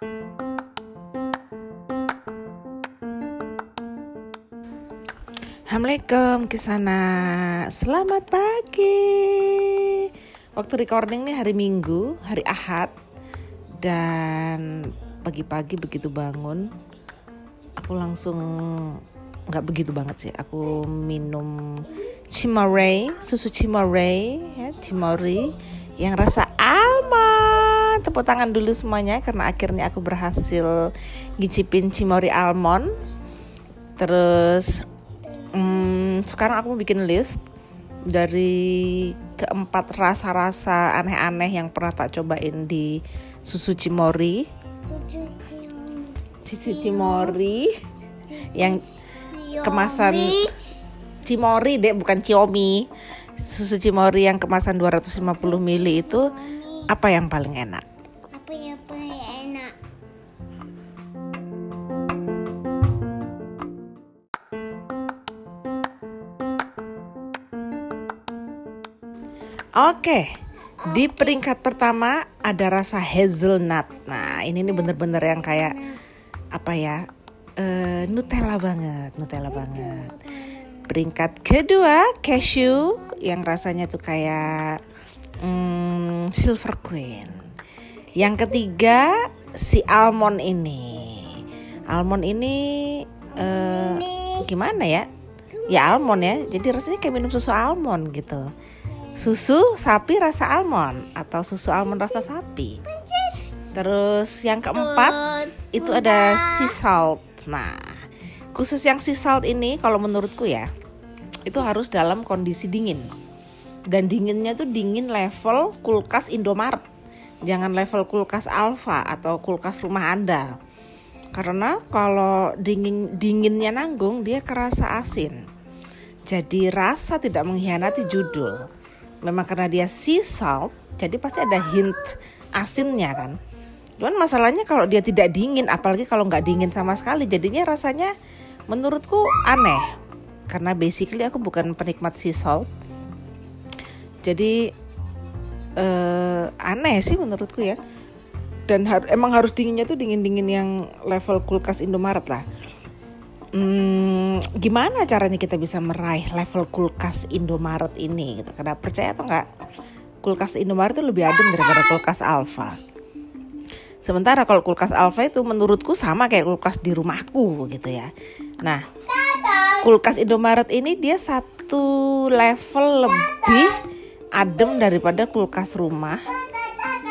Assalamualaikum Kisana. Selamat pagi. Waktu recording nih hari Minggu Hari Ahad. Dan pagi-pagi begitu bangun Aku langsung nggak begitu banget sih. Aku minum Cimore Susu Cimore ya, Yang rasa Tepuk tangan dulu semuanya Karena akhirnya aku berhasil Gicipin Cimori almond. Terus hmm, sekarang aku mau bikin list dari keempat rasa-rasa aneh-aneh yang pernah tak cobain di susu cimori susu cimori yang kemasan cimori deh bukan ciomi susu cimori yang kemasan 250 ml itu apa yang paling enak Oke, di peringkat pertama ada rasa hazelnut. Nah, ini nih bener-bener yang kayak apa ya? eh, Nutella banget, Nutella banget. Peringkat kedua cashew yang rasanya tuh kayak hmm, silver queen. Yang ketiga si almond ini. Almond ini eh, gimana ya? Ya almond ya. Jadi rasanya kayak minum susu almond gitu susu sapi rasa almond atau susu almond rasa sapi. Terus yang keempat itu ada sea salt. Nah, khusus yang sea salt ini kalau menurutku ya itu harus dalam kondisi dingin. Dan dinginnya tuh dingin level kulkas Indomaret. Jangan level kulkas Alfa atau kulkas rumah Anda. Karena kalau dingin dinginnya nanggung dia kerasa asin. Jadi rasa tidak mengkhianati judul memang karena dia sea salt jadi pasti ada hint asinnya kan. Cuman masalahnya kalau dia tidak dingin apalagi kalau nggak dingin sama sekali jadinya rasanya menurutku aneh. Karena basically aku bukan penikmat sea salt. Jadi eh, aneh sih menurutku ya. Dan har emang harus dinginnya tuh dingin dingin yang level kulkas Indomaret lah Hmm, gimana caranya kita bisa meraih level kulkas Indomaret ini? Gitu. Karena percaya atau enggak, kulkas Indomaret itu lebih adem daripada kulkas Alfa. Sementara kalau kulkas Alfa itu menurutku sama kayak kulkas di rumahku gitu ya. Nah, kulkas Indomaret ini dia satu level lebih adem daripada kulkas rumah,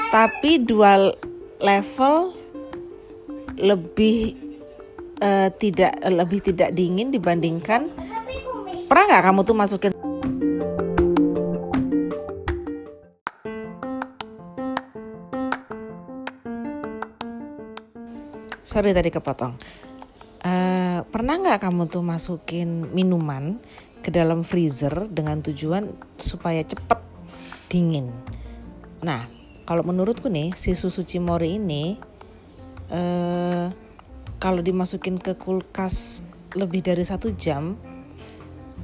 tapi dua level lebih uh, tidak uh, lebih tidak dingin dibandingkan. Pernah nggak kamu tuh masukin? Sorry tadi kepotong. Uh, pernah nggak kamu tuh masukin minuman ke dalam freezer dengan tujuan supaya cepet dingin? Nah kalau menurutku nih si susu cimori ini uh, kalau dimasukin ke kulkas lebih dari satu jam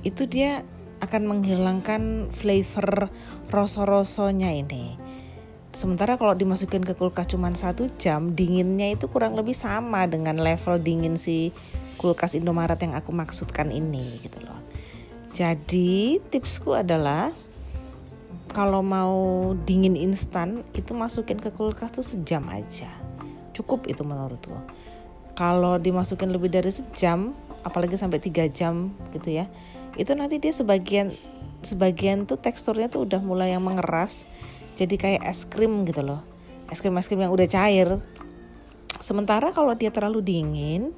itu dia akan menghilangkan flavor roso-rosonya ini. Sementara kalau dimasukin ke kulkas cuma satu jam, dinginnya itu kurang lebih sama dengan level dingin si kulkas Indomaret yang aku maksudkan ini gitu loh. Jadi tipsku adalah kalau mau dingin instan itu masukin ke kulkas tuh sejam aja. Cukup itu menurutku kalau dimasukin lebih dari sejam apalagi sampai tiga jam gitu ya itu nanti dia sebagian sebagian tuh teksturnya tuh udah mulai yang mengeras jadi kayak es krim gitu loh. Es krim es krim yang udah cair. Sementara kalau dia terlalu dingin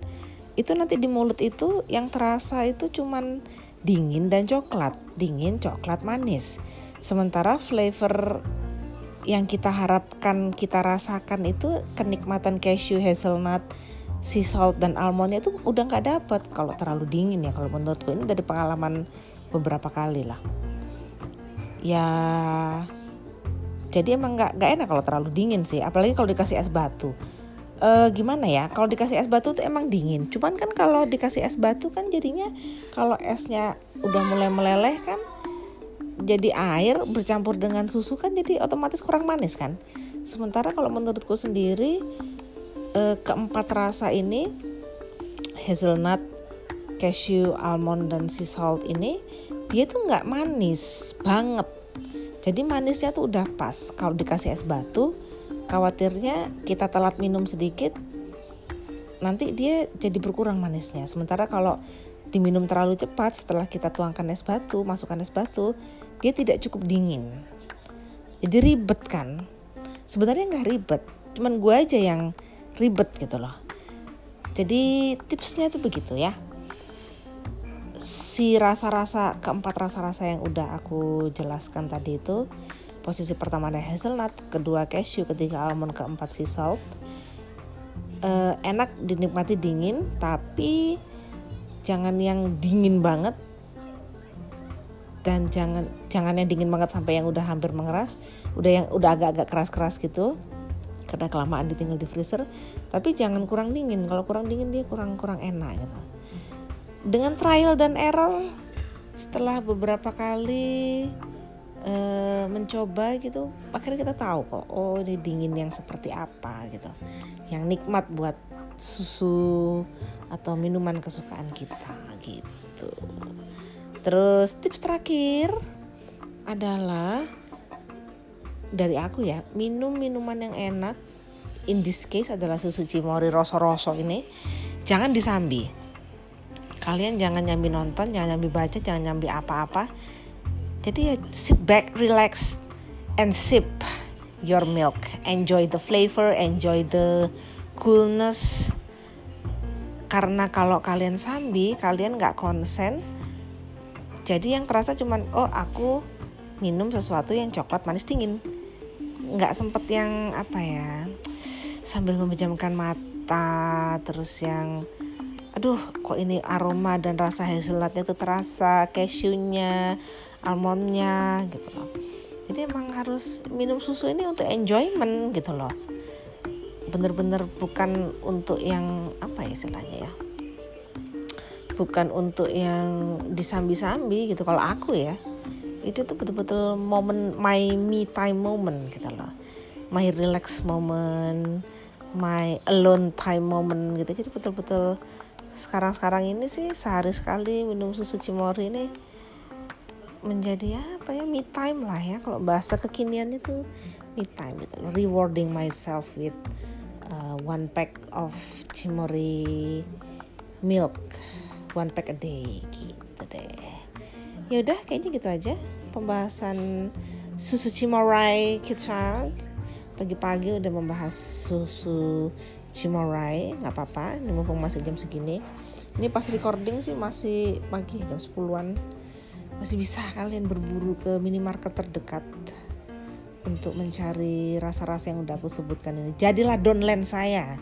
itu nanti di mulut itu yang terasa itu cuman dingin dan coklat. Dingin coklat manis. Sementara flavor yang kita harapkan kita rasakan itu kenikmatan cashew hazelnut sea salt dan almondnya itu udah nggak dapet. Kalau terlalu dingin ya kalau menurutku ini dari pengalaman beberapa kali lah. Ya jadi emang nggak nggak enak kalau terlalu dingin sih apalagi kalau dikasih es batu. E, gimana ya kalau dikasih es batu tuh emang dingin. Cuman kan kalau dikasih es batu kan jadinya kalau esnya udah mulai meleleh kan jadi air bercampur dengan susu kan jadi otomatis kurang manis kan. Sementara kalau menurutku sendiri eh, keempat rasa ini hazelnut, cashew, almond dan sea salt ini dia tuh nggak manis banget. Jadi manisnya tuh udah pas. Kalau dikasih es batu, khawatirnya kita telat minum sedikit, nanti dia jadi berkurang manisnya. Sementara kalau diminum terlalu cepat setelah kita tuangkan es batu, masukkan es batu, dia tidak cukup dingin. Jadi ribet kan? Sebenarnya nggak ribet, cuman gue aja yang ribet gitu loh. Jadi tipsnya tuh begitu ya. Si rasa-rasa keempat rasa-rasa yang udah aku jelaskan tadi itu posisi pertama ada hazelnut, kedua cashew, ketiga almond, keempat sea salt. Uh, enak dinikmati dingin, tapi jangan yang dingin banget dan jangan jangan yang dingin banget sampai yang udah hampir mengeras, udah yang udah agak-agak keras-keras gitu karena kelamaan ditinggal di freezer. Tapi jangan kurang dingin, kalau kurang dingin dia kurang kurang enak gitu. Dengan trial dan error setelah beberapa kali uh, mencoba gitu akhirnya kita tahu kok oh ini dingin yang seperti apa gitu. Yang nikmat buat susu atau minuman kesukaan kita gitu. Terus tips terakhir adalah dari aku ya minum minuman yang enak in this case adalah susu cimori roso-roso ini jangan disambi. Kalian jangan nyambi nonton jangan nyambi baca jangan nyambi apa-apa. Jadi ya sit back relax and sip your milk. Enjoy the flavor enjoy the coolness. Karena kalau kalian sambi kalian nggak konsen jadi yang terasa cuman oh aku minum sesuatu yang coklat manis dingin nggak sempet yang apa ya sambil memejamkan mata terus yang aduh kok ini aroma dan rasa hazelnutnya tuh terasa cashewnya almondnya gitu loh. Jadi emang harus minum susu ini untuk enjoyment gitu loh. Bener-bener bukan untuk yang apa ya istilahnya ya bukan untuk yang disambi-sambi gitu. Kalau aku ya itu tuh betul-betul momen my me time moment gitu loh. My relax moment my alone time moment gitu. Jadi betul-betul sekarang-sekarang ini sih sehari sekali minum susu cimori ini menjadi apa ya me time lah ya. Kalau bahasa kekinian itu me time gitu loh. Rewarding myself with uh, one pack of cimori milk. One pack a day gitu deh. Ya udah kayaknya gitu aja pembahasan susu cimorai kita pagi-pagi udah membahas susu Cimorai nggak apa-apa ini mumpung masih jam segini. Ini pas recording sih masih pagi jam 10-an masih bisa kalian berburu ke minimarket terdekat untuk mencari rasa-rasa yang udah aku sebutkan ini. Jadilah downline saya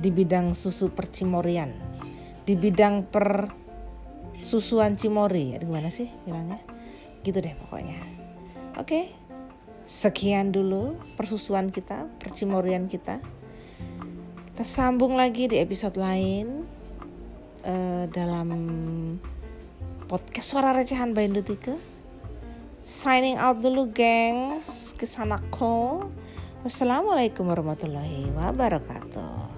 di bidang susu percimorian. Di bidang per susuan cimori ya gimana sih bilangnya gitu deh pokoknya oke sekian dulu persusuan kita percimorian kita kita sambung lagi di episode lain uh, dalam podcast suara recehan by Indutika. Signing out dulu gengs, kesanako. Wassalamualaikum warahmatullahi wabarakatuh.